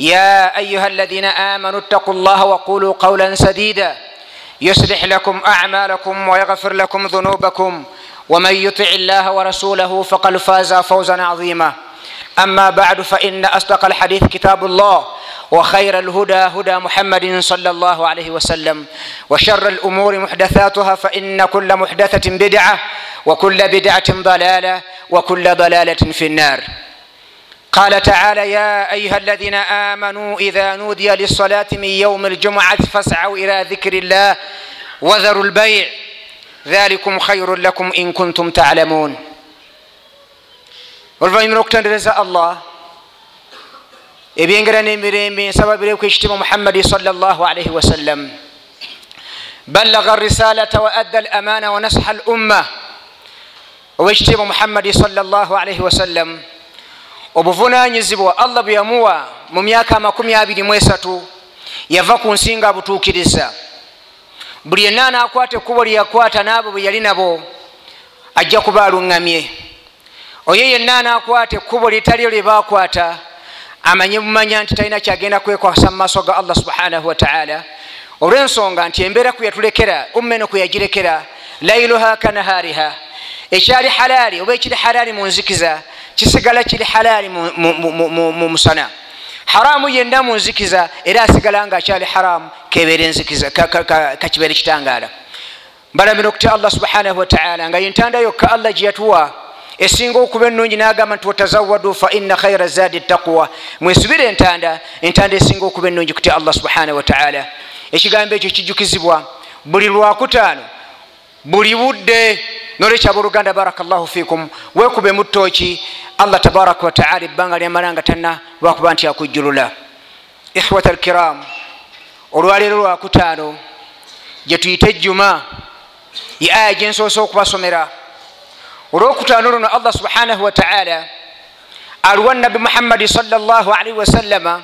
يا ايها الذين امنوا اتقوا الله وقولوا قولا سديدا يصلح لكم اعمالكم ويغفر لكم ذنوبكم ومن يطع الله ورسوله فقد فاز فوزا عظيما اما بعد فان اصدق الحديث كتاب الله وخير الهدى هدى محمد صلى الله عليه وسلم وشر الامور محدثاتها فان كل محدثه بدعه وكل بدعه ضلاله وكل ضلاله في النار قال تعالى يا أيها الذين آمنوا إذا نودي للصلاة من يوم الجمعة فاسعوا إلى ذكر الله وذروا البيع ذلكم خير لكم إن كنتم تعلمون ولفنرتنرز الله ابينجر نمرم سبب كشتم محمد صلى الله عليه وسلم بلغ الرسالة وأدى الأمانة ونصح الأمة واجتم محمد صلى الله عليه وسلم obuvunanyizibwa allah bwe yamuwa mu myaka amakumi abiri mu esatu yava ku nsi nga abutuukiriza buli yenna anaakwata ekkubo lye yakwata n'abo bwe yali nabo ajja kuba aluŋŋamye oyo yenna anaakwata ekkubo lyetalyo lye baakwata amanye bumanya nti talina kyagenda kwekwasa mu maaso ga allah subhanahu wataala olwensonga nti embeera ku yatulekera ummeno ku yagirekera lailuha kanahaariha ekyali halaali oba ekiri halaali mu nzikiza kisigala kiri halaali mumusana haramu yenna munzikiza era asigala nga akyali haramu kebere nzikiza kakibere kitangaala mbalamira okutya allah subhanahu wataala nga yentanda yokka allah gyeyatuwa esinga okuba enungi nagamba nti watazawadu faina khaira zaadi taqwa mwesibire entanda entanda esinga okuba enungi kutya allah subhanahu wataala ekigambo ekyo kijukizibwa buli lwakutaano buli budde nolwekyaboluganda barakllahu fikum wekube mutoki allah tabaraka wataala ebbanga lyamalanga tana lwakuba nti akujjulula ikhwat alkiram olwaleero lwakutaano gyetuyita ejjuma ye aya gyensoose okubasomera olwokutaano luno allah subhanahu wataala aluwa nabi muhammadi salli wasalama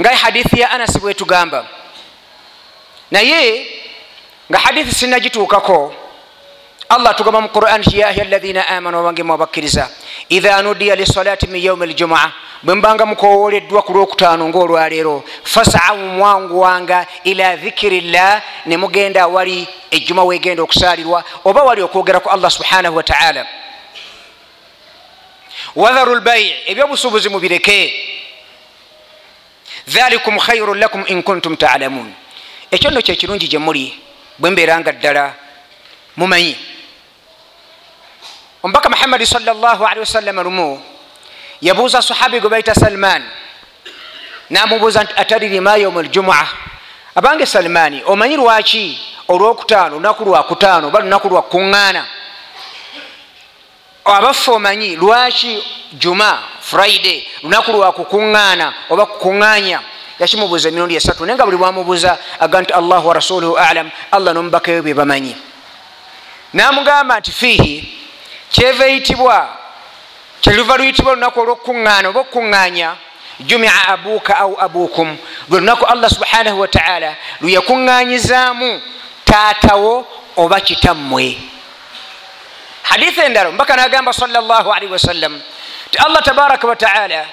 nga hadithi ya anasi bwetugamba naye nga hadithi sinagituukako allah atugamba mu quran ti yahi alaina amanu abange mwabakkiriza idha nudiya lisalati min yaumi ljumua bwe mbanga mukowoleddwa ku lwokutaano ngaolwaleero fasaau mwanguwanga ila dhikirillah ne mugenda wali ejjuma wegenda okusaalirwa oba wali okwogera ku allah subhanahu wataala wadharu lbaii ebyobusuubuzi mubireke dhalikum khairu lakum in kuntum taalamuun ekyo nno kyekirungi gye muli bwe mbeeranga ddala mumanyi omubaka muhammadi salllahalihi wasallama lumu yabuuza sahabi gwe baita salman namubuuza nti atadiri ma yauma aljumua abange salmani omanyi lwaki olwokutaano lunaku lwakutaano oba lunaku lwakuŋŋaana abaffe omanyi lwaki juma friday lunaku lwakukuŋŋaana oba kukuŋŋaanya yakimubuuza emirundi esatu naye nga buli bwamubuuza aga nti allahu wa rasuluhu alam allah nomubakayo bye bamanyi namugamba nti fiihi kyeva eyitibwa kyeluva luyitibwa olunaku olwokuŋŋaana oba okuŋŋaanya jumia abuuka au abuukum lwe lunaku allah subhanahu wataala luyakuŋŋaanyizaamu taatawo oba kitammwe haditha endala mbaka nagamba salllahalihi wasallam ti allah tabaraka wataala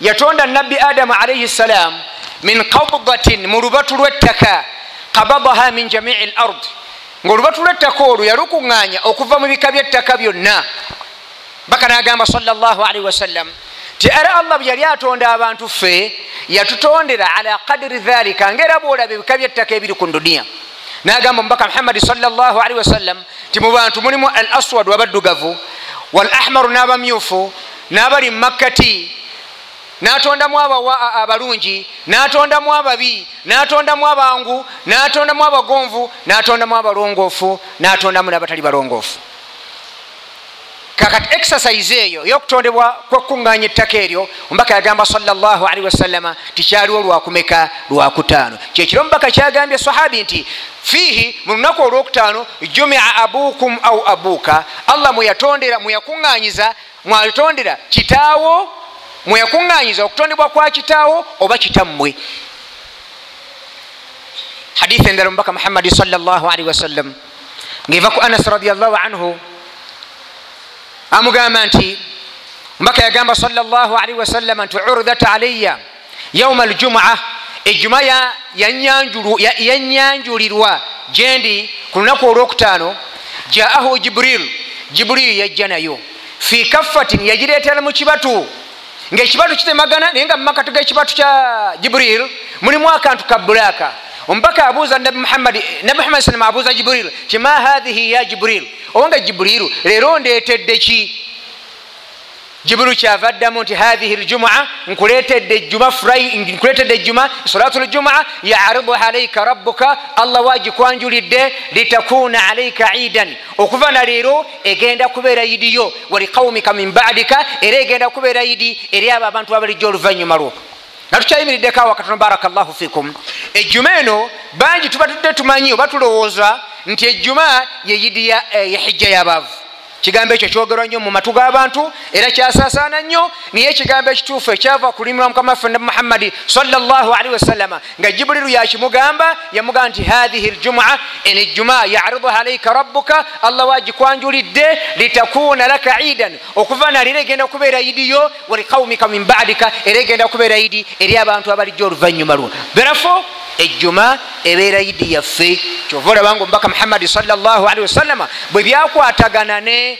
yatonda nabbi adamu alaihi ssalaam min qabdatin mu lubatu lwettaka qabadaha min jamici lardi ngaolubatula ettaka olwo yalukuŋŋaanya okuva mu bika byettaka byonna baka nagamba salli wasallam ti era allah bwe yali atonda abantu ffe yatutondera ala kadiri dhalika ngaera bwolaba ebika byettaka ebiri ku duniya nagamba mubaka muhammadi sallali wasallam ti mu bantu mulimu al aswad wabaddugavu wal ahmaru n'abamyufu n'abali mu makkati n'tondamu abalungi n'tondamu ababi n'tondamu abangu n'tondamu abagonvu n'tondamu abalongoofu n'tondamu n'abatali balongoofu kakati exercise eyo yokutondebwa kwekunganya ettaka eryo omubaka yagamba salli wasalama tikyaliwo lwakumeka lwakutaano kyekiro omubaka kyagambye sahabi nti fiihi mu lunaku olwokutaano jumia abukum au abuuka allah mweyatondera mweyakuŋŋanyiza mwatondera kitaawo mweyakuŋŋanyiza okutondebwa kwa kitaawo oba kitammwe hadisi endala omubaka muhammadi salli wasallam ngaeva ku anasi radiallah anhu amugamba nti omubaka yagamba salli wasallama nti urdat alayya yauma aljumua ejjuma yanyanjulirwa gyendi ku lunaku olwokutaano jaahu jibril jibuliri yajja nayo fi kaffatin yagireetera mu kibatu ngaekibatu kitemagana naye nga mumakati gekibatu kya jibril mulimu akantu kabulaka omubaka abuuza nabi muhammad nabi muhammad salama abuuza jibril ti ma hathihi ya jibril obanga jibril leero ndeetedde ki jibulu kyavaddamu nti hathihi ljumua nkuletedde ejjuma furai nkuletedde ejjuma salatu ljumua yaariduha alaika rabbuka allah wagikwanjulidde litakuna alaika iidan okuva na leero egenda kubeera idi yo waliqaumika min badika era egenda kubeera idi eri abo abantu babalijjo oluvanyuma lwo natukyayimiriddeko awakatono baraka llahu fikum ejjuma eno bangi tubatudde tumanyi oba tulowooza nti ejjuma yeyidi eh, ya hijja yabaavu kigambo ekyo kyogerwa nnyo mu matu g'abantu era kyasaasaana nnyo niye ekigambo ekituufu ekyava ku lulimi lwa mukama waffe nabi muhammadi salllah alihi wasallama nga jibuliru yakimugamba yamugamba nti hathihi ljumua en ejjumaa yaaridha alaika rabbuka allah wagikwanjulidde litakuuna laka iidan okuva nali era egenda okubeera idiyo waliqaumika min badika era egenda okubeera idi eri abantu abalijjo oluvannyuma lwo therefore ejjuma ebeera idi yaffe kyova olabanga omubaka muhammadi salli wasalama bwe byakwatagana ne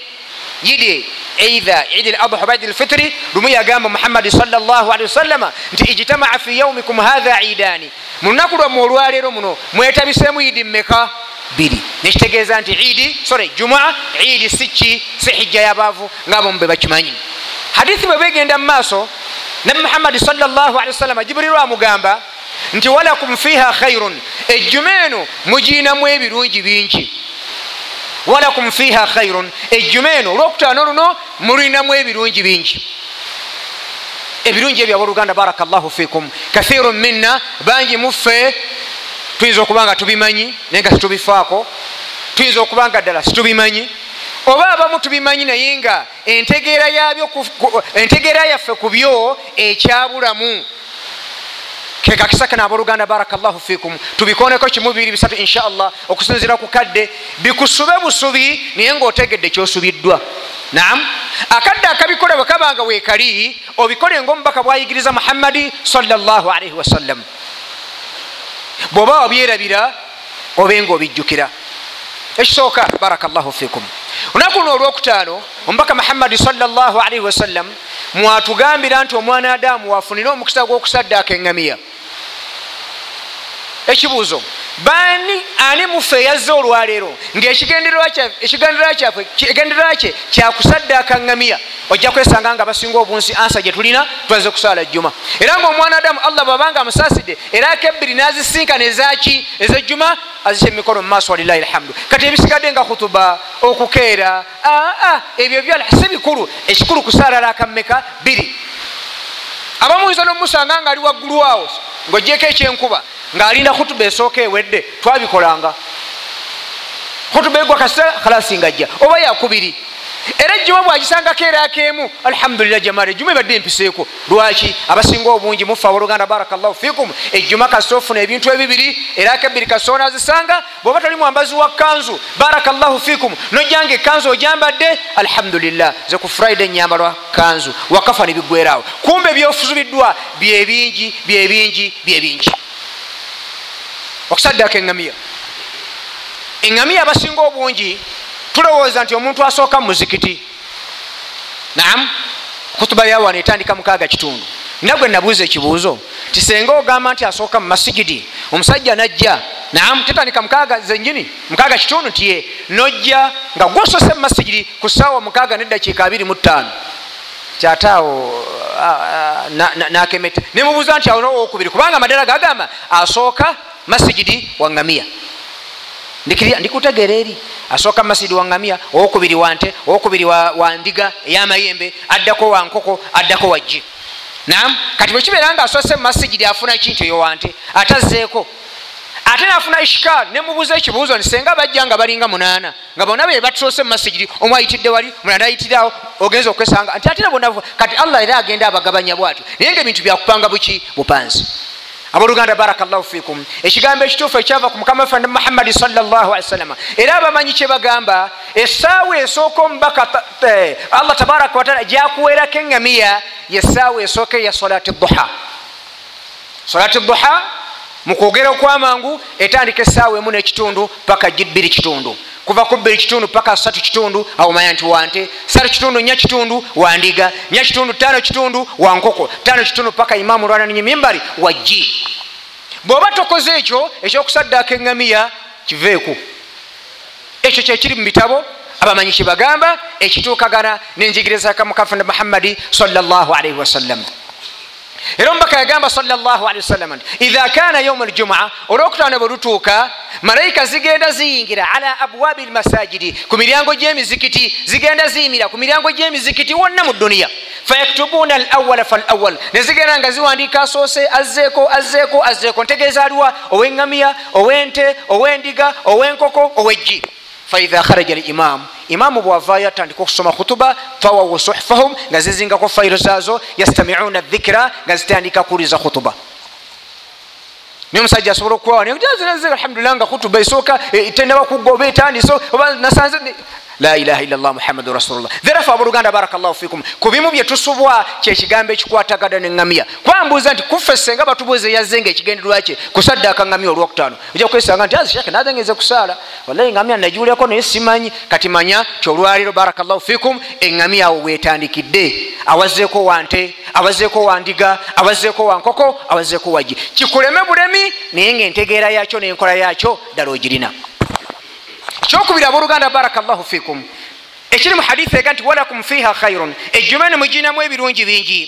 yidi eitha idi l adha oba idi l fitiri lumu yagamba muhammadi salli wasalama nti ijitamaa fi yaumikum hatha idani mulunaku lwamu olwaleero muno mwetabisemu idi mmeka biri nekitegeeza nti idi sore juma idi siki si hijja yabaavu ngaabo mube bakimanyi hadithi bwe begenda mu maaso nabi muhammadi salli wasalama jibuliru amugamba nti walakum fiha khairun ejjuma eno mugiinamu ebirungi bingi walakum fiha khairun ejjuma eno olwokutaano luno mulinamu ebirungi bingi ebirungi ebyo aboluganda baraka llahu fikum kathirun minna bangi muffe tuyinza okuba nga tubimanyi naye nga situbifaako tuyinza okuba nga ddala situbimanyi oba abamu tubimanyi naye nga entegeera yaffe ku byo ekyabulamu kekakisaka naboluganda barakallahu fikum tubikoneko kimu bibiri bisatu inshallah okusinzira ku kadde bikusube busubi naye ngaotegedde kyosubiddwa naam akadde akabikole bwekabanga wekali obikole ngaomubaka bwayigiriza muhammadi salllahu alaihi wasallam bwoba wabyerabira obenga obijjukira ekisooka baraka llahu fikum olunaku luno olwokutaano omubaka muhammadi salllahalaihi wasallam mwatugambira nti omwana adamu wafunire omukisa gw'okusaddaaka engamiya ekibuuzo baani ani mufe eyazze olwaleero ngaekigendererwa kyaffe ekigendererwa kye kyakusaddakaŋamiya ojja kwesanga nga basinga obunsi ansa gye tulina tumaze kusaala jjuma era ngaomwana adamu allah bwabanga amusaasidde era kebbiri n'azisinkana ezaki ezejjuma azisa emikono mu maaso walilahi alhamdu kati ebisigadde nga khutuba okukeera aa ebyo byala si bikulu ekikulu kusaalala akammeka biri abamuyinza nomusanga nga ali waggulu awo ngaojeko ekyenkuba ngaalinda khutuba esooka ewedde twabikolanga khutuba egwa kasita khalasi ngajja oba yakubiri era ejjuma bwagisangako erakemu alhamdulilah jamal ejjuma ebadde empiseeko lwaki abasinga obungi mufa waluganda barakllahu fikum ejjuma kasitofuna ebintu ebibiri erakebiri kasona zisanga bwoba toli mwambazi wa kanzu barakllahu fikum nojjanga ekanzu ojambadde alhamdulilah zekufurayide enyamba lwa kanzu wakafa nebigwerawo kumbe ebyofuzubiddwa byebingi byebingi byebingi okusaddako eŋamiya eŋamiya abasinga obungi tulowooza nti omuntu asooka muzikiti nam kutuba ya wano etandika mukaaga kitundu nagwe nabuuza ekibuuzo ti senga ogamba nti asooka mu masigidi omusajja najja nam tetandika mukaaga zenyini mukaaga kitundu tiye nojja nga gwosose mu masigidi ku saawa mukaaga neddakiika abiri mu ttaano kyataawo nakemeta nemubuuza nti awo nowookubiri kubanga amadala gagamba asooka masigidi wangamiya ndikutegera eri asooka masidi waŋamya owokubiri wante owokubiri wandiga eyamayembe addako wankoko addako wajje nam kati bwe kibeera nga asose masijidi afuna kinti eyo wante ate azzeeko ate nafuna ishikaal nemubuuza ekibuuzo nti senga bajja nga balinga munaana nga bonna be batusose mumasijiri omu ayitidde wali mulanda ayitirawo ogenza okwesanga nti ate nabonakati allah era agenda abagabanya bwatyo naye nga ebintu byakupanga buki bupanzi abooluganda barakallahu fikum ekigambo ekituufu ekyava ku mukama waffe ne muhammadi salllah ali wasallama era abamanyi kye bagamba essaawa esooka omubaka allah tabaraka wataala gyakuweerako engamiya yessaawa esooka eya solaati duha solaati duha mukwogera okwamangu etandika essaawa emu n'ekitundu paka gibiri kitundu kuva ku bbiri kitundu paka satu kitundu awomanya nti wante satu kitundu nya kitundu wandiga nya kitundu tano kitundu wankoko tano kitundu paka imaamu lwananinyemimbari wajji bwoba tokoze ekyo ekyokusaddaako eŋŋamiya kiveeku ekyo kyekiri mu bitabo abamanyi kibagamba ekituukagana n'enjigiriza kamukafunda muhammadi sallllahu alaihi wasallama era omubaka yagamba sawsalam nti iha kana youma aljumua olwokutaano bwelutuuka malayika zigenda ziyingira ala abwaabi lmasajidi ku miryango gyemizikiti zigenda ziyimira ku miryango gyemizikiti wonna mu duniya fayaktubuuna alawala falawal nezigenda nga ziwandiika asoose azzeeko azzeeko azzeeko ntegeeza aliwa owengamiya owente owendiga owenkoko owejji faiha kharaja limamu imamu bwavayo atandika okusoma khutuba fawawu suhfahum nga zizingako fayiro zazo yastamiuna dhikira nga zitandika kuwuliriza khutuba niye omusajja asobola okuwawa alhamdulillah nga khutuba esooka e, tenabakuga oba etandise oba nasanze lailaha illallah muhammadun rasulullah therefore abooluganda barakallahu fikum ku bimu byetusubwa kyekigambo ekikwatagana neŋamiya kwambuuza nti kuffe senga batubuuza eyazenga ekigendererwakye kusaddaaka ŋamiya olwokutaano ojja kwesanga nti azishaka nazengeze kusaala wallahi ŋamiya najuulyako naye simanyi kati manya ti olwaliro barakallahu fikum eŋamiya awo bwetandikidde awazeeko wante abazeeko wandiga abazeeko wankoko abazeeko wagi kikuleme bulemi naye ngaentegeera yaakyo nenkola yaakyo ddala ogirina kyokubiri aboluganda barakllah fikum ekiri muhadisa ega nti walakum fiha khairun ejuma nemuginamu ebirungi bingi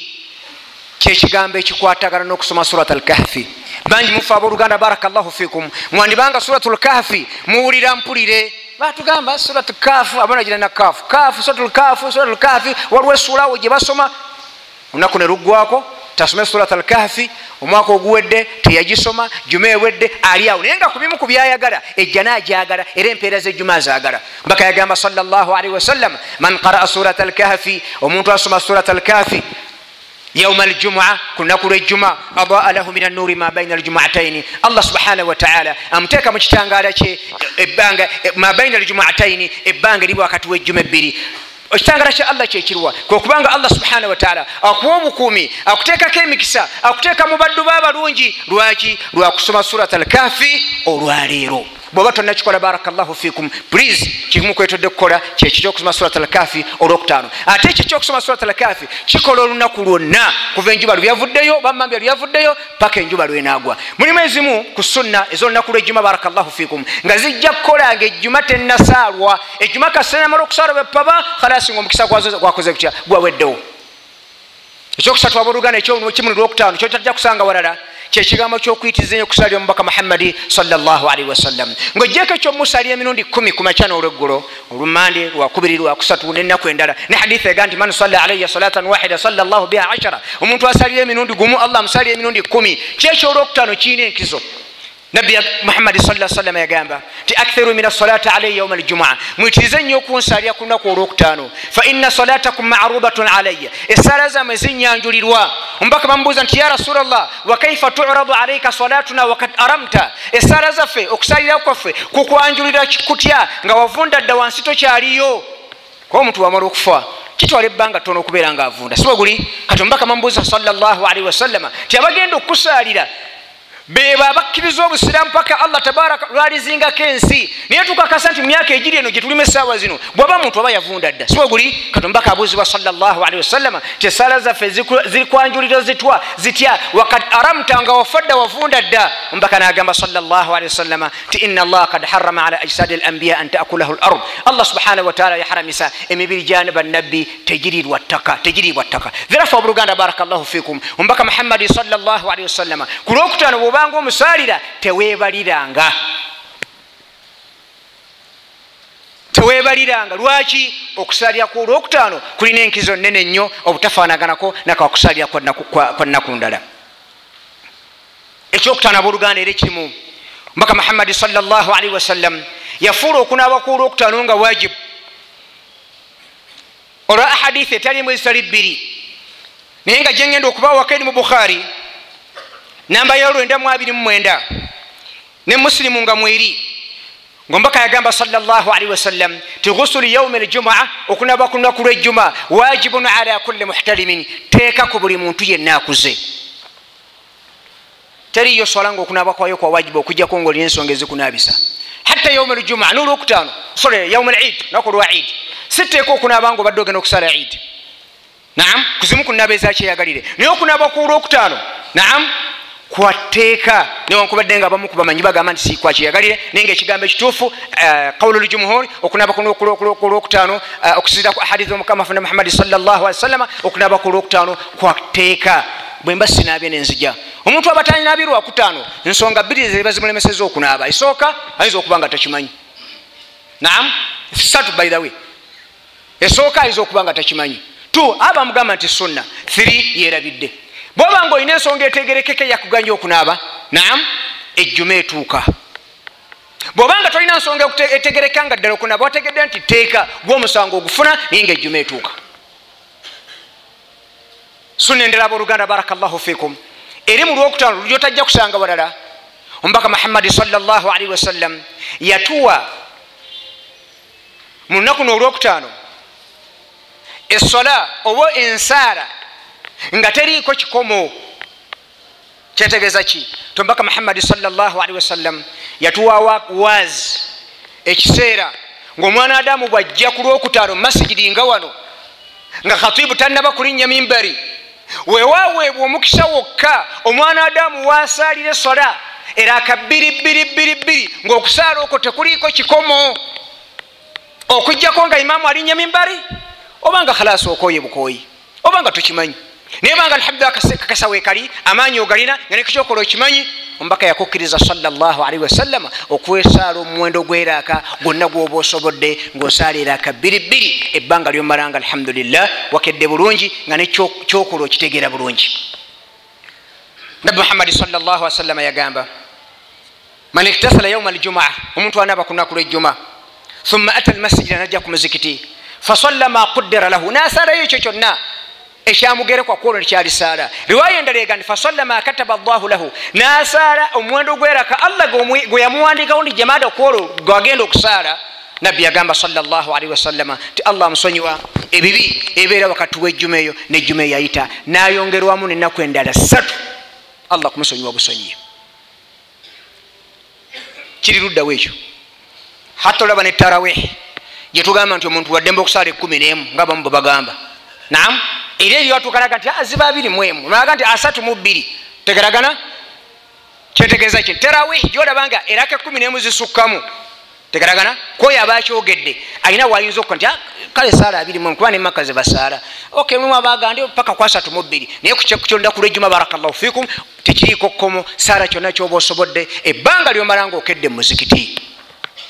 kyekigambo ekikwatagana nokusoma surat alkahfi bangi mufe aboluganda barakllah fikum mwandibanga surat lkahfi muwulira mpulire batugamba surat kafu abanagirana kafu kafu suratlkafu suratlkafu waliwo esulawo gyebasoma olunaku neruggwako tasome surat alkahfi omwaka oguwedde teyagisoma juma ewedde aliawo naye nga kubimu ku byayagala ejja najagala era empeera zejuma zagala mbaka yagamba salli wasalam man qaraa surat alkahfi omuntu asoma surat alkahfi yauma aljumua ku lunaku lwejjuma adaa lahu min anuuri ma baina aljumuataini allah subhanahu wataala amuteeka mu kitangala kye ebanga ma baina aljumuataini ebbanga eriwakati wejjuma ebbiri ekitangala kya allah kyekirwa kwekubanga allah subhana wataala akuwa obukumi akuteekako emikisa akuteeka mu baddu baabalungi lwaki lwakusoma surat alkafi olwaleero bwoba tonakikola barakllahu fikum please kikimu kwetodde kukola kyekyo kyokusoma surat alkafi olwokutaano ate ekyo kyokusoma surat alkafi kikola olunaku lwonna kuva enjuba lubyavuddeyo bamambya lubyavuddeyo paka enjuba lwenagwa mulimu ezimu ku sunna ez'olunaku lwejjuma barakllahu fikum nga zijja kukolanga ejjuma tenasaalwa ejjuma kasenamala okusaala bepaba khalasi nga omukisa gwakoze kutya gwaweddewo ekyokusatu aba oluganda ekyokimu lwokutaano kyotajja kusanga walala kyekigambo kyokwitiza enyo okusala omubaka muhammadi sallali wasallam ngaojeeko ekyomusaali emirundi kumi kumaca n'olweggulo olumande lwakubiri lwakusatu nenaku endala ne haditha ega nti man salla alaya salatan wahida sallla biha ashara omuntu asalire emirundi gumu allah amusalire emirundi kumi kyekyolwokutaano kiina enkizo nabi muhamadi sasalam yagamba nti akhiru min asalati alaya yauma aljumua mwitirize nnyo okunsalya ku lunaku olwokutaano faina salatakum marubatun alaya esala zamwe zinyanjulirwa omubaka bamubuuza nti ya rasula llah wakaifa turadu alaika salatuna wakad aramta esala zaffe okusalirako kwaffe kukwanjulira kutya nga wavunda dda wansi tokyaliyo kuba omuntu wamala okufa kitwala ebbanga tona okubeera ngaavunda siwe guli kati omubaka bamubuuza sa llah alaihi wasalama ti abagenda okusalira beebo abakkiriza obusiramu paka allah tabaraka lwalizingako ensi naye tukakasa nti mumyaka egiri eno gyetulimu esaawa zino bwaba muntu aba yavunda dda siwe guli katumbaka abuuzibwa salllahalhi wasallama tesaala zaffe ziri kwanjulira zitwa zitya wakad aramta nga wafadda wavunda dda ombaka nagamba salllahalhi wasallama ti ina allaha kad harama ala ajsadi lambiya an taakulahu lard allah subhanahu wataala yaharamisa emibiri jani bannabbi tegiriibwa ttaka therafa obuluganda barakallahu fikum ombaka muhammadi salllahalhi wasallama kulwokutano bwoba bwobanga omusalira tewebaliranga tewebaliranga lwaki okusalira ku olwokutaano kulina enkizo nene nnyo obutafaanaganako nakawakusalira kwa nnaku ndala ekyokutaano abooluganda era ekirimu mbaka muhammadi salllahalihi wasallam yafuula okunaaba ku olwokutaano nga wajibu olwa ahadithi etalimu ezitali bbiri naye nga gyengenda okubawo wakaeri mu bukhari namba ya lwenda mu abiri mu mwenda ne musilimu nga mweri ngaomubaka yagamba salli wasallam ti ghusulu yaumi ljumaa okunaba ku lunaku lwejjuma wajibun ala kulli muhtalimin teeka ku buli muntu yenna akuze teriyo sola nga okunaba kwayo kwa wajibu okujjako ngaolina ensonga ezikunabisa hatta yaumi ljumaa nolwokutaano sore yaumi lid naku lwa id siteeka okunaaba nga obadde ogenda okusala id naam kuzimu kunaba ezakyeyagalire naye okunaba kuolwokutaano naamu kwateeka newankubadde nga bamu kubamanyi bagamba nti sikwakyeyagalire naye nga ekigambo ekituufu eh, qawulu ljumhuri okunaba kulwokutaano okusiira ku ahadisi eh, omukama fune muhammadi sawasalama okunaba kulwokutaano kwateeka bwemba sinabye nenzija omuntu aba tanyinabye lwakutaano ensonga biri eba zimulemeseza okunaaba esooka ayinza okuba nga takimanyi naam satu bairawe esooka ayinza okuba nga takimanyi t aba mugamba nti sunna 3 yerabidde bwoba nga olina ensonga etegerekeka eyakuganya okunaaba naamu ejjuma etuuka bwobanga tolina nsonga etegereka nga ddala okunaba wategedde nti teeka gwomusango ogufuna naye nga ejjuma etuuka sunna endala aboluganda baraka llahu fikum eri mu lwokutaano lulyo tajja kusanga walala omubaka muhammadi salllahalihi wasallam yatuwa mu lunaku noolwokutaano essola oba ensaara nga teriiko kikomo kyetegeeza ki to mbaka muhammadi salllahalihi wasallam yatuwawa wazi ekiseera ngaomwana adamu bwajja ku lwokutaano masigidi nga wano nga khatibu tannaba kulinnya mimbari wewaweebwa omukisa wokka omwana adamu wasalira esola era akabbiribbiribbiribbiri ngaokusaala okwo tekuliiko kikomo okujjako nga imaamu alinnya mimbari obanga khalaasi okoye bukoyi obanga tukimanyi naye banga alhamdulilakasawekali amaanyi ogalina nga nekyokola okimanyi omubaka yakukkiriza salllahalaihi wasallama okwesaala omuwendo gweraaka gwonna gwoba osobodde ngaosaala eraaka bbiribbiri ebbanga lyomalanga alhamdulillah wakedde bulungi nga nekyokola okitegeera bulungi nabbi muhammadi sallwasalama yagamba man iktasala yauma aljumaa omuntu anaaba ku lunaku lwejjuma thumma ata almasijida najja ku muzikiti fasalla ma kuddera lahu nasalayo ekyo kyonna ekyamugereku akuona ekyalisaala riwaya endaleega nti fasalla ma kataba llahu lahu nasaala omuwendo gweraka allah gweyamuwandikaho ndi jamaada okuola gwagenda okusaala nabbi yagamba sawasalama nti allah amusonyiwa ebibi ebeera wakati wejjuma eyo nejjuma eyayita nayongerwamu nenaku endala satu allah kumusonyiwa busonyi kiri luddawo ekyo hatta olaba netarawe gyetugamba nti omuntu waddemba okusaala ekumi nemu ngaabamu bwe bagamba naamu era ebyatukalaga nti ah, ziba biri mwemu nolaga nti asatu mubiri tegeragana kyetegeeza ki terawe gyolabanga eraka ekumi nemu zisukkamu tegeragana kwoyo aba kyogedde alina wayinza okukola nti ah, kale saala abirimu kuba nemaka zebasaala ok mumu abagande paka kwasatu mubiri naye kukyonda ku lwejjuma barakallahu fikum tekiriiko kkomo saala kyonna kyoba osobodde ebbanga lyomala nga okedde muzikiti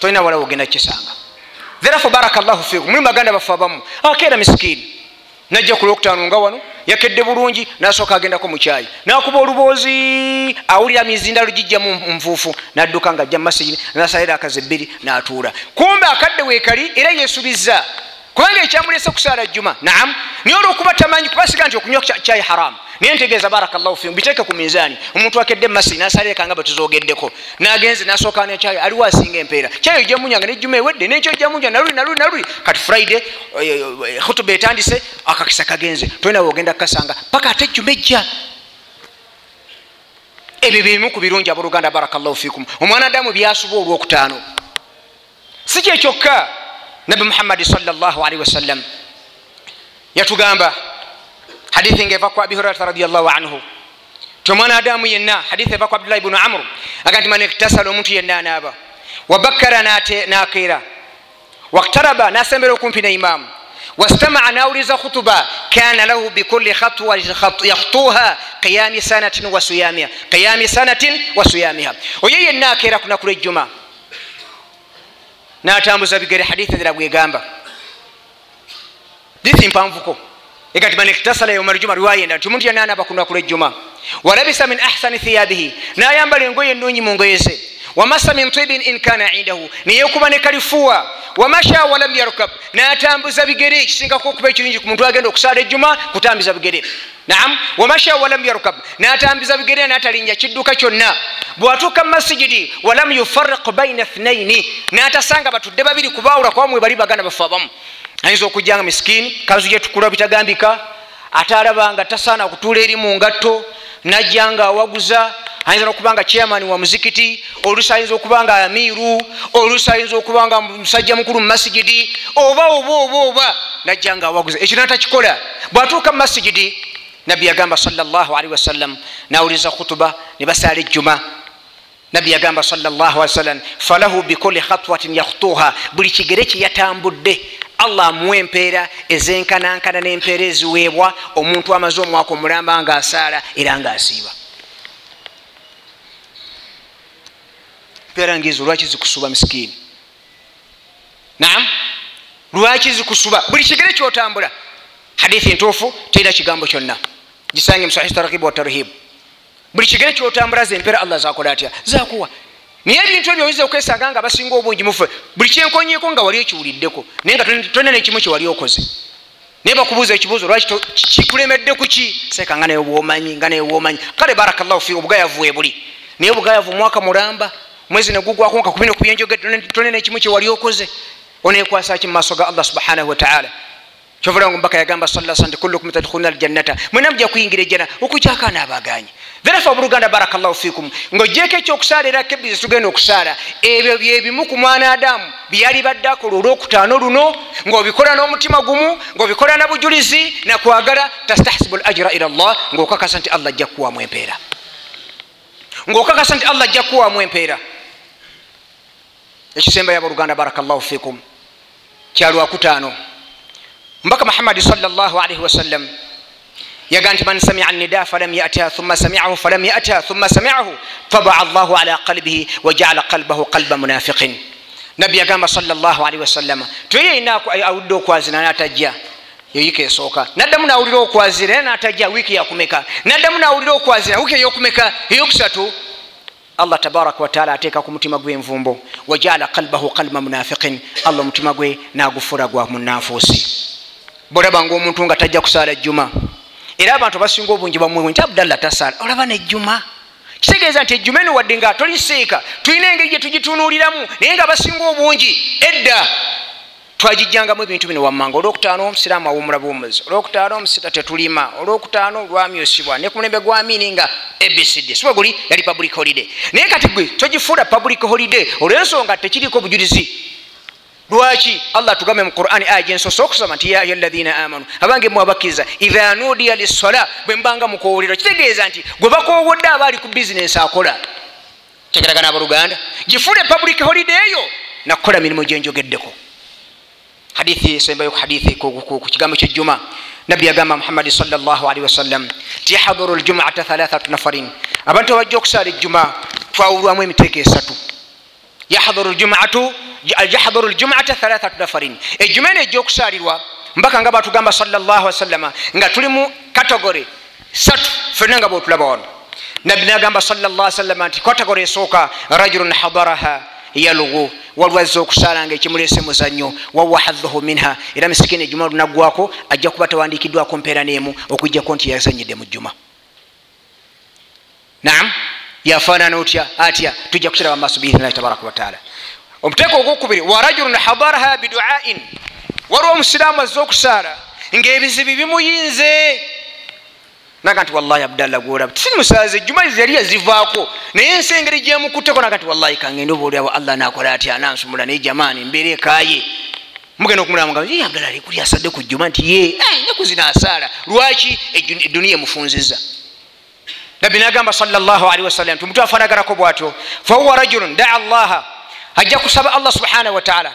tolina walawo ogenda kukisanga therefo barakallahu fikum mulimu baganda bafe abamu akeera ah, misikiini najja ku lwokutaano nga wano yakedde bulungi nasooka agendako mukyayi nakuba oluboozi awulira mizindalo gijjamu nfuufu nadduka nga ajja mumasigini nasalira akaze ebbiri natuula kumbe akadde weekali era yesubiza kubanga ekyamulese kusaala jjuma naamu naye olwokuba tamanyi kubasiga nti okunywa kyayi haramu niye ntegeeza barakallahu fiku mbiteeke ku mizaani omuntu akedde emasi nasaleka nga betuzogeddeko nagenze nasooka nekyayo aliwo asinga empeera kyayo jamunyanga nejjuma ewedde nekyo jamunya nalui nalui nalui kati friday eh, eh, eh, khutuba etandise akakisa kagenze tolinawe ogenda kukasanga paka ate ejjuma ejja ebyo bimu ku birungi aboluganda barakallahu fikum omwana adamu byasuba olwokutaano si kyekyokka nabi muhammadi sallallahu alaihi wasallam yatugamba hadithi ngeva ku abihurairata radiallah anhu tomwanaadamu yenna hadithi eva ku abdullahi bnu amru aga nti man iktasala omuntu yenna anaaba wabakkara nakeera waktaraba nasembera okumpi ne imamu wastamaa nawuliza khutuba kana lahu bikuli khatwa yakhtuha qiyami sanatin wasuyamiha qiyami sanatin wa suyamiha oyo yenna akeera kunakula ejjuma natambuza bigere hadithi zirabwegamba disimpanvuko egatiba nekitasala yomar juma riwayenda nti omuntu yanana bakunaku lwejjuma walabisa min ahsani thiyabihi nayambala engoye enungi mungoyeze wamasa min tibin in kana indahu neyekuba nekalifuwa wamasha walam yarkab natambuza bigere ekisingako okuba ekirungi kumuntu agenda okusala ejjuma kutambiza bigere naam wamasha walam yarkab natambiza bigere natalinya kidduka kyonna bwatuuka mumasijidi walam yufariq baina thinaini natasanga batudde babiri kubawulakwamwe bali bagana bafe abamu ayinza okujja nga miskini kanzu gyetukula bitagambika ate alabanga tasaana kutuula eri mungatto najja nga awaguza ayinza nokubanga chairman wa muzikiti olusi ayinza okubanga amiru olusi ayinza okubanga musajja mukulu mumasigidi oba oba oba oba najja nga awaguza ekyo natakikola bwatuuka mumasigidi nabbi yagamba salli wasallam nawuliza khutuba nebasaala ejjuma nabbi yagamba salllwasallam falahu bikuli khatwatin yakhutuha buli kigere kyeyatambudde allah amuwa empeera ezenkanankana n'empeera eziweebwa omuntu amaze omwaka omulamba nga asaala era nga asiiba empeera ngaezo lwaki zikusuba misikiini naam lwaki zikusuba buli kigere kyotambula hadithi ntuufu terina kigambo kyonna gisange musahihi tarhibu watarhibu buli kigere kyotambula zempeera allah zakola atya zakuwa naye ebintu ebyo oyinza okwesanga nga basinga obungi mufe buli kyenkonyeko nga wali ekiwuliddeko naye nga tonna nekimu kyewali okoze naye bakubuuza ekibuuzo lwaki kikulemedde kuki seeka nga naye bwomanyi nga naye bwomanyi kale barakllahu fi obugayavu ebuli naye obugayavu omwaka mulamba mwezi negugwako nga kubina okubyenjogedde tonna nekimu kyewali okoze onekwasaki mu maaso ga allah subhanahu wataala kyovulao mbaka yagamba kulukum tadkhuluna aljannata mwena muja kuyingira ejjana okucyakaana abaganye therefore abuluganda barakllahu fikum ngaojeko ekyokusaala era kebizi tugenda okusaala ebyo byebimu ku mwana adamu byali badde akola olwokutaano luno ngaobikola n'omutima gumu ngaobikola na bujulizi nakwagala tastahsibu lajra ila llah ngaokakasa nti allah ajja kukuwamu empeera ngaokakasa nti allah ajja kukuwamu empeera ekisembayo abaluganda barakllahu fikum kyalwakutaano mbaka muhammadi sallah alaihi wasallam yaga nti man samia nida falam yatiha thumma samiahu falam yatiha thumma samiahu fabaa llahu ala qalbihi wajaala qalbahu qalba munafiqin nabbi yagamba salllah alaihi wasallama tuyeye inaku awudde okwazina natajja yowiiki esooka naddamu nawulira okwazira era natajja wiiki yakumeka naddamu nawulira okwazira wiiki eyokumeka eyokusatu allah tabaraka wataala ateeka ku mutima gwe envumbo wajaala qalbahu qalba munafiqin allah omutima gwe nagufuura gwa munanfuusi bolabanga omuntu nga tajja kusaala ejjuma era abantu basinga obungi bamwewe nti abdalla tasaala olaba nejjuma kitegeeza nti ejjuma eno wadde nga toliseeka tulina engeri gye tugitunuuliramu naye nga basinga obungi edda twagijjangamu ebintu bino wammanga olwokutaano omusiraamu awomulaba omuzi olwokutaano omusira tetulima olwokutaano lwamyusibwa ne kumulembe gwa miininga abcd siba guli yali public holiday naye kati gwe togifuula public holiday olwensonga tekiriiko obujulizi lwaki allah tugambe mu qurani aya gensoso okusoma nti ya ayuhalaina amanu abange mwabakkiriza idha nudiya lissola bwe mbanga mukowolera kitegeeza nti gwe bakowodde aba ali ku bizinesi akola kyagaragana abooluganda gifuna epublic holiday eyo nakukola mirimu gyenjogeddeko hadithi sembayo ku hadithi ku kigambo kyejjuma nabbi yagamba muhammadi salllahalihi wasallam ti yahaduru ljumata thalathatu nafarin abantu abajja okusaala ejjuma twawulwamu emiteeko esatu yahdharu ljumata thalathat nafarin ejuma eno ejyokusalirwa mbaka nga batugamba sawasalama nga tuli mu katagore satu fena nga botulaba wano nabbi nagamba sawsalama nti katagore esooka rajulun hadaraha yalugu walwazza okusalanga ekimulese muzanyo wawa hadhuhu minha era misikini ejuma olunagwako ajja kuba tawandikiddwako mpeera nemu okugjako nti yazanyidde mu juma naam yafaanana otya atya tujja kusiraba amaaso biiznillahi tabaraka wataala omuteeka ogwokubiri wa rajulun hadaraha biduain waliwo omusiraamu azze okusaala ngaebizibu bimuyinze naga nti wallahi abdalla gworaba tisiri musaaza ejumai yali yazivaako naye ensengeri gyemukutteko naga nti wallahi kangende obaolyawo allah nakola atya nansumula naye jamaani mbeera ekaye mugenda okumulamuga ye abdalla alikuli asadde ku jjuma nti ye eh, nakuzina asaala lwaki eduniya emufunziza nabbi nagamba salaali wasalam tumutu afanaganako bwatyo fahuwa rajulun daa allaha ajja kusaba allah subhanahu wataala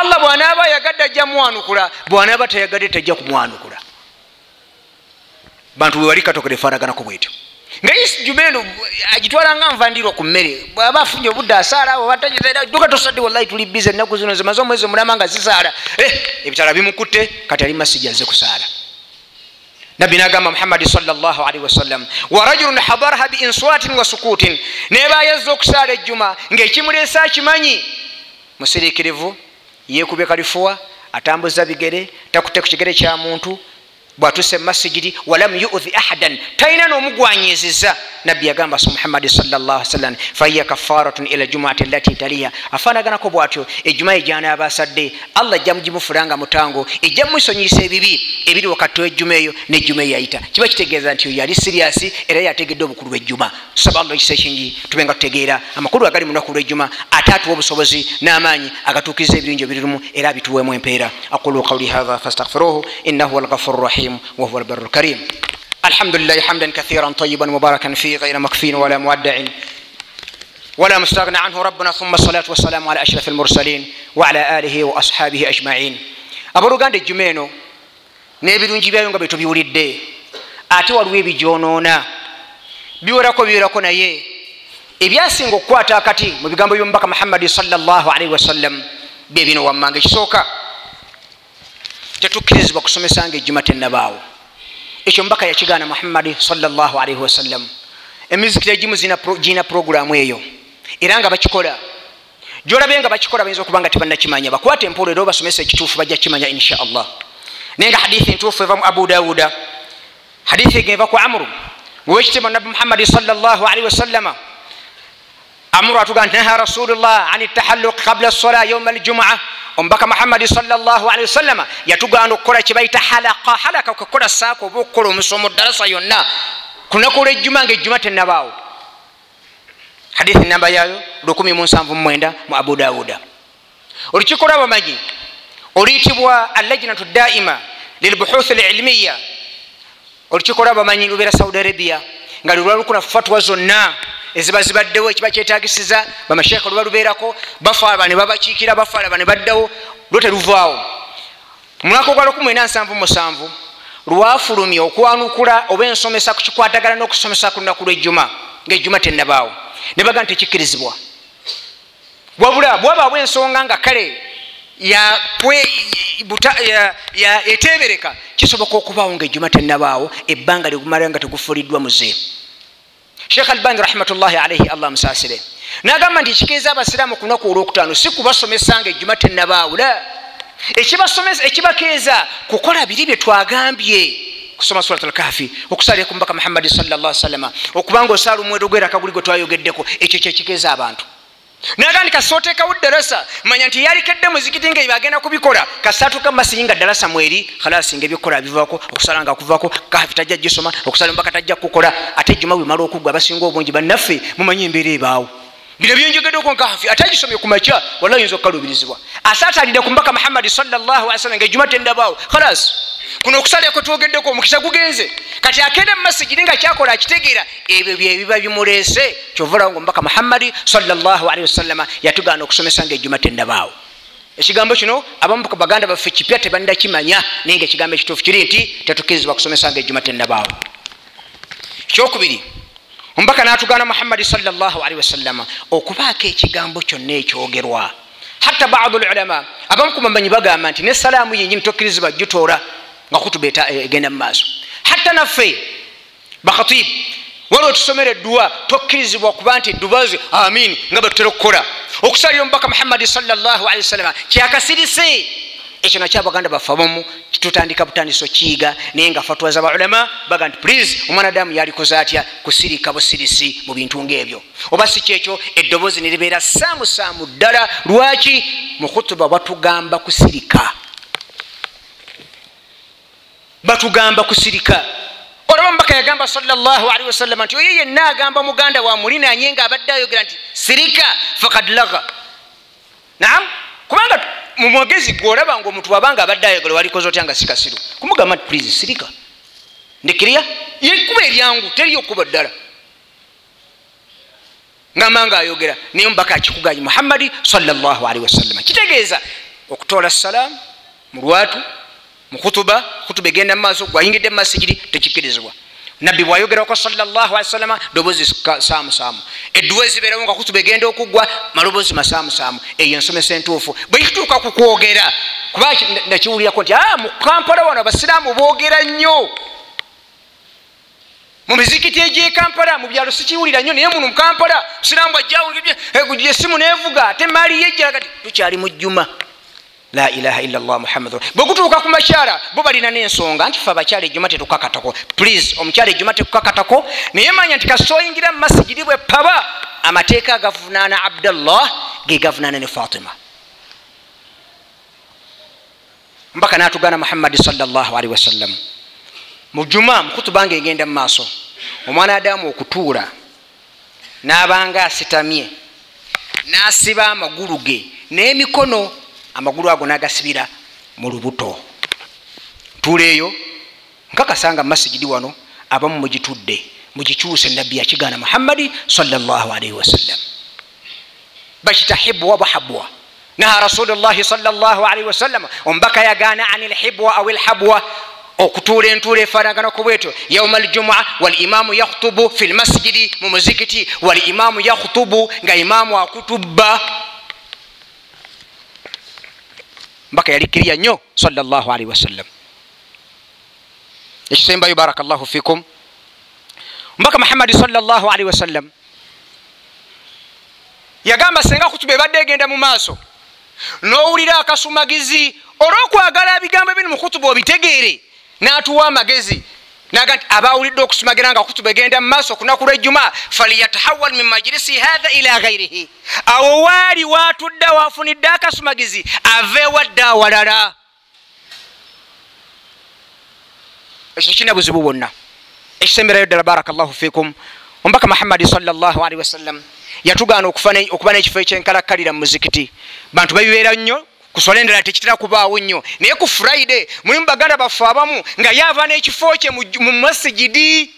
allah bwanaaba yagadde ajja mwanukula bwanaaba tayagadde tajja kumwanukula bantu bwebali katokere efanaganako bwetyo nga isi jumenu agitwalanga nvandirwa ku mmere bwaba afunye obudde asaala bwabatduka tosadde wallahi tuli bize ennaku zino zimaze omwezi omulama nga zisaala eh, ebitala bimukutte kati ali masijja nze kusaala nabbi nagamba muhammadi salllahalihi wasallam wa rajulun hadaraha bi inswatin wa sukutin nebayazza okusaala ejjuma ngaekimuleesa kimanyi musiriikirivu yekubye kalifuwa atambuza bigere takutte ku kigere kya muntu bwatuse mumasigiri walam yuthi ahadan talina n'omugwanyiziza nabbi yagamba s muhammadi sallasalam fahiya kafaratun ila jumuati lati taliya afaanaganako bwatyo ejuma ejanaabasadde allah ejja mugimufulanga mutango ejja mumwisonyisa ebibi ebiri wakati wejjuma eyo nejjuma eyayita kiba kitegeeza nti yali siriasi era yategedde obukulu bwejjuma sabaallah kisa ekingi tubenga tutegeera amakulu agali munaku lwejjuma ate atuwa obusobozi n'amaanyi agatuukiriza ebirungi ebirirumu era abituwemu empeera aqulu qauli hatha fastagfiruhu innahu walgafuru rahim الرحيم وهو البر الكريم الحمد لله حمدا كثيرا طيبا مباركا فيه غير مكفين ولا مودع ولا مستغنى عنه ربنا ثم الصلاة والسلام على أشرف المرسلين وعلى آله وأصحابه أجمعين أبرغان الجمينو نبدون جبايو نبيتو بيولي الدي أتوى الويبي جونونا بيوراكو بيوراكو نيه ebyasinga okukwata kati mu bigambo by'omubaka muhammadi sallallahu alaihi wasallam byebino wammanga ekisooka tetukkirizibwa kusomesa nga ejjuma tennabaawo ekyo mubaka yakigaana muhammadi salllah alaihi wasallam emizikira egimu giina puroguramu eyo era nga bakikola gyolabe nga bakikola bayinza okuba nga tebannakimanya bakwata empoolo era obasomesa ekituufu bajja kimanya insha allah naye nga hadithi entuufu eva mu abu dawuda hadithi egenva ku amuru ngowekitiibwa nabi muhammadi salllah alaihi wasallama amuru atuga nti naha rasulullah an tahaluk qabla sola yauma aljumaa omubaka muhammadi salllahalihi wasallama yatugaana okukola kyebaita halaka halaka kwekukola saako oba okukola omusomo darasa yonna ku lunaku lwejjuma nga ejjuma tenabaawo hadithi namba yayo 179 mu abu dawuda olukiiko lwabamanyi oluyitibwa allajinatu daima lilbuhuthi lilmiya olukiiko lwabamanyi lubeera saudi arabia nga lulwalukuna fatwa zonna eziba zibaddewo ekiba kyetagisiza bamasheka lwebaluberako bafaaba nebabakiikira bafaala bane baddewo lwo teluvaawo mumwaka ogwa 1nsanvumusanvu lwafulumya okwanukula oba ensomesa kukikwatagana n'okusomesa ku lunaku lwejjuma ngaejjuma tennabaawo nebaga ntekikkirizibwa wabula bwabaawo ensonga nga kale eteebereka kisoboka okubaawo ngaejjuma tennabaawo ebbanga ligumala nga tegufuliddwa muze sheikh albani rahmatullahi alaihi allah musasire nagamba nti kigeeza abasiraamu ku lunaku olwokutaano si kubasomesanga ejjuma tenabaawula ekibakeeza kukola biri byetwagambye kusoma surat lkafi okusalaku mubaka muhammadi sallaw salama okubanga osaala omuwendo gwerakaguli gwe twayogeddeko ekyo kyekigeeza abantu natandika soteekawo darasa manya nti yalikedde muzikiti nga bagenda kubikola kasatuka masiyinga dalasa mweri halasi nga ebyokukola bivako okusalanga kuvako kafe tajja gisoma okusala mbaka tajja kukola ate juma bwemala okuggwa abasinga obungi bannaffe mumanyi embeera ebaawo bino byenjogeddeko nga afi ate agisomye ku maca wala yinza okukalubirizibwa asaatalire ku mbaka muhammadi sallaalam nga ejuma tendabaawo halas kuno okusalako twogeddeko omukisa gugenze kati akeera mu masigiri nga kyakola akitegeera ebyo byebiba bimuleese kyovulawo nga omubaka muhammadi sallaalwasalama yatugaana okusomesa nga ejuma tendabaawo ekigambo kino abamu baganda baffe kipya tebanakimanya naye nga ekigambo ekituufu kiri nti tetukkirizibwa kusomesa nga ejuma tendabaawo ekyokubiri omubaka natugana muhammadi sallaalii wasalama okubaako ekigambo kyonna ekyogerwa hatta badu lulama abamu kubamanyi bagamba nti nesalaamu yenyini tokkiriziba jutoola nga kutubeeta eh, egenda mumaaso hatta naffe bakhatib wali otusomere edduwa tokkirizibwa kuba nti dubazi amin nga betutera okukola okusalira omubaka muhammadi sallaalii wasalama kyakasirise ekyo nakyo abaganda bafabamu tutandika butandisa okiyiga naye nga fatwaza baulama baga nti please omwanadamu yalikoza atya kusirika busirisi mu bintu ngaebyo oba si kyekyo eddoboozi neribeera samusaamu ddala lwaki mukhutuba batugamba kusirika batugamba kusirika olaba mubaka yagamba salllahalihi wasalama nti oyo yenna agamba muganda wa muli nanye nga abadde ayogera nti sirika fakad laga naam kubanga mumagezi gweolaba nga omuntu wabanga abadde ayagala walikoza otya nga sikasiru kumugamba nti pulize sirika ndekerya yekuba eryangu teriyo okuba ddala ngambanga ayogera naye omubaka akikuganyi muhammadi salllahalihi wasallama kitegeeza okutoola salaamu mu lwatu mukutuba kutuba egenda mumaaso gwayingidde mumasigiri tekikkirizibwa nabbi bwayogerako salawasalama doboozi samusamu edduwa eziberamu nga kutuba egenda okugwa maloboozi masamusamu eyo ensomesa entuufu bwe kituuka ku kwogera kuba nakiwulirako nti ah, mu kampala wano abasiraamu boogera nnyo mu mizikiti egyekampala mu byalo sikiwulira nnyo naye muno mukampala siraamu bwajjawulirye esimu eh, nevuga ate maali yejjalaga ti tukyali mu jjuma la ilaha illallah muhammad bwekutuuka ku makyala bo balina nensonga nti fe abakyala ejuma tetukakatako please omukyala ejuma tekukakatako naye manya nti kasoyingira mumasigiri bwe paba amateeka agavunaana abdallah ge gavunaana ne fatima mbaka natugana muhammadi salllahalihi wasallam mujuma mukutubanga egenda mumaaso omwana adamu okutuula nabanga asitamye nasiba amagulu ge nemikono amagulu ago nagasibira mu lubuto tula eyo nkakasanga masigidi wano abamu mugitudde mugikyuse nabbi yakigaana muhammadi salaalaii wasalam bakitahibwa bahabwa naha rasulu llahi salaalaii wasalama ombaka yagaana ani lhibwa au lhabwa okutuula entuula efaanagana ku bwetyo yauma aljumua walimaamu yakhutubu fi lmasjidi mu muzikiti walimaamu yakhutubu nga imaamu akutubba mpaka yalikiriya nnyo salllahalihi wasallam ekisembayo barakllahu fikum mpaka muhammadi salllah alihi wasallam yagamba senga kutuba ebadde egenda mu maaso n'owulira akasumagizi olw'okwagala ebigambo ebini mu kutuba obitegeere n'atuwa amagezi naga nti abawulidde okusumagira nga kutubegenda mumaaso kunaku lwejjuma falyatahawal min majirisi hatha ila ghairihi awo waali watudde wafunidde akasumagizi aveewadde awalala ekyo kina buzibu bwonna ekisemberayo ddala barakllahu fikum ombaka muhammadi salllahalihi wasallam yatugaana okuba n'ekifo ekyenkalakkalira mu muzikiti bantu babibeera nnyo kuswala endala tekitera kubaawo nnyo naye ku furaida mulimu baganda baffe abamu nga yaava n'ekifo kye mu masigidi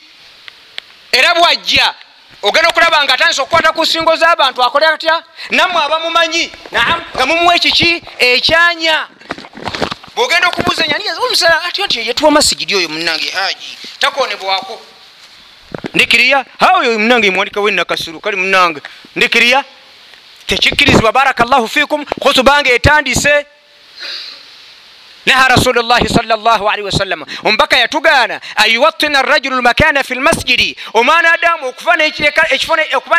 era bwajja ogenda okulaba nga atandisa okukwata ku nsingo z'abantu akole atya nammwe abamumanyi naam nga mumuwa ekiki ekyanya bwogenda okubuuza enyaniomusala atyo nti yetuwa masigidi oyo munange haji takonebwako ndikiriya ha oyo munange mwandikawo enakasiru kali munange ndikiriya tekikkirizibwa barakallahu fikum khutubanga etandise neha rasulllahi salllahalihi wasallama omubaka yatugaana ayuwatina rajulu lmakana fi lmasjidi omwana adamu okuba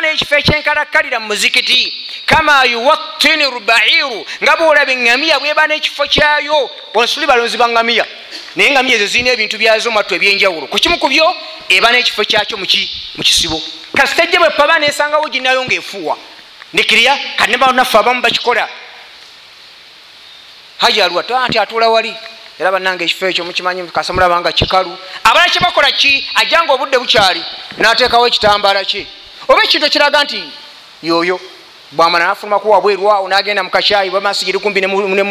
nekifo ekyenkalakkalira mu muzikiti kama yuwatini lbairu nga bwolaba eŋŋamiya bweba n'ekifo kyayo onsuli balonzi baŋŋamiya naye ŋŋamiya ezo zirina ebintu byazo mattu ebyenjawulo ku kimu ku byo eba n'ekifo kyakyo mu kisibo kasitejja bwe paba nesangawo ginayo ng'efuuwa ndikirya kati nebanaffe abamu bakikola haji alwatta nti atuula wali era bannanga ekifo ekyo mukimanyi kasamulabanga kikalu abala kyebakola ki ajja nga obudde bukyali n'ateekawo ekitambaala kye oba ekintu kiraga nti yoyo bwamala nafulumaku wabwerwawo nagenda mukacayi bamasigiri kumbi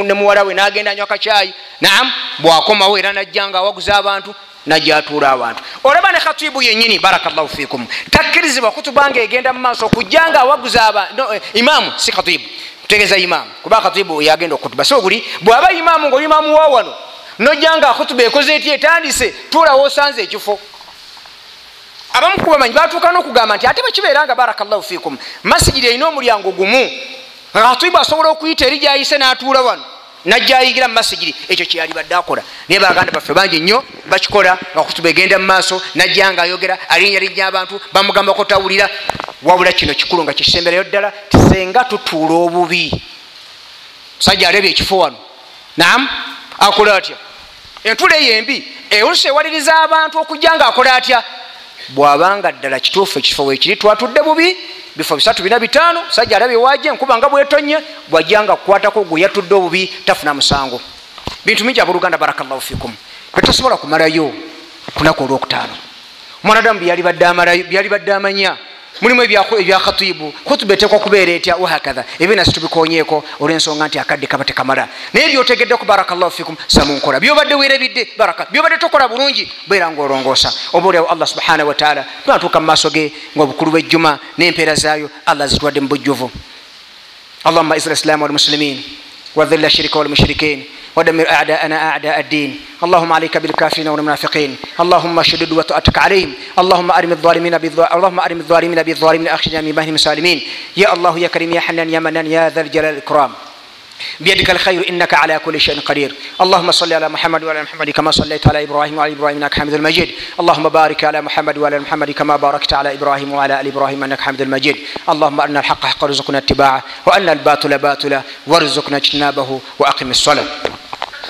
nemuwalawe nagenda nywa kacayi naam bwakomawo era najjanga awaguza abantu najatula abantu olaba ne khatibu yenyini barakllahu fikum takkirizibwa kutubanga egenda mumaaso okujjanga awaguza no, eh, imamu si khatibu tegeza imamu kuba khatibu yagenda okutuba soguli bwaba imamu ngaoli imamu wawano nojjanga akutuba ekoze ety etandise tulawo osanze ekifo abamukubamanyi batuuka nokugamba nti ate bwekiberanga barakllahu fikum masigiri erina omulyango gumu khatibu asobola okwyita eri gyayise natula wano najayingira mumasigiri ekyo kyeyali badde akola naye baganda baffe bangi nnyo bakikola ngakutubegenda mumaaso najanga ayogera alinyalinya abantu bamugambako tawulira wabula kino kikulu nga kisemberayo ddala tisenga tutuula obubi sajja alebya ekifo wano nam akola atya entula eyembi eolusa ewaliriza abantu okujja nga akola atya bwabanga ddala kituufu ekifo weekiri twatudde bubi bifo bisatu bina bitaano sajja alabye waje enkuba nga bwetonye bwajjanga kukwatako gwe yatudde obubi tafuna musango bintu mingi abooluganda barakallahu fikum tetusobola kumalayo kunaku olwokutaano omwana damu byyali badde amalayo byyali badde amanya mulimu ebyakhatibu khutubeteka okubera etya wahakatha ebina situbikonyeko olwensonga nti akadde kaba tekamala naye lyotegeddeku barakallahu fikum samunkola byobadde werabidde baraka byobadde tokola bulungi bera nga olongosa oba oliawo allah subhanahu wataala twatuuka mu maaso ge ngaobukulu bwejjuma nempeera zaayo allah zitwadde mu bujjuvu allahuma isra islam walmuslimin wadhila shirika walmushirikini ودمر أعداءنا أعداء الدين اللهم عليك بالكافرين والمنافقين اللهم شدد وتؤتك عليهم اللهم أرم الظالمين اللهم أرم الظالمين بالظالمين أخرجنا من بهنهم سالمين يا الله يا كريم يا حنان يا منان يا ذا الجلال الكرام بيدك الخير إنك على كل شيء قدير اللهم صل على محمد وعلى محمد كما صليت على إبراهيم وعلى إبراهيم إنك حمد المجيد اللهم بارك على محمد وعلى محمد كما باركت على إبراهيم وعلى آل إبراهيم إنك حمد المجيد اللهم أن الحق حق وارزقنا اتباعه وأن الباطل باطلة وارزقنا اجتنابه وأقم الصلاة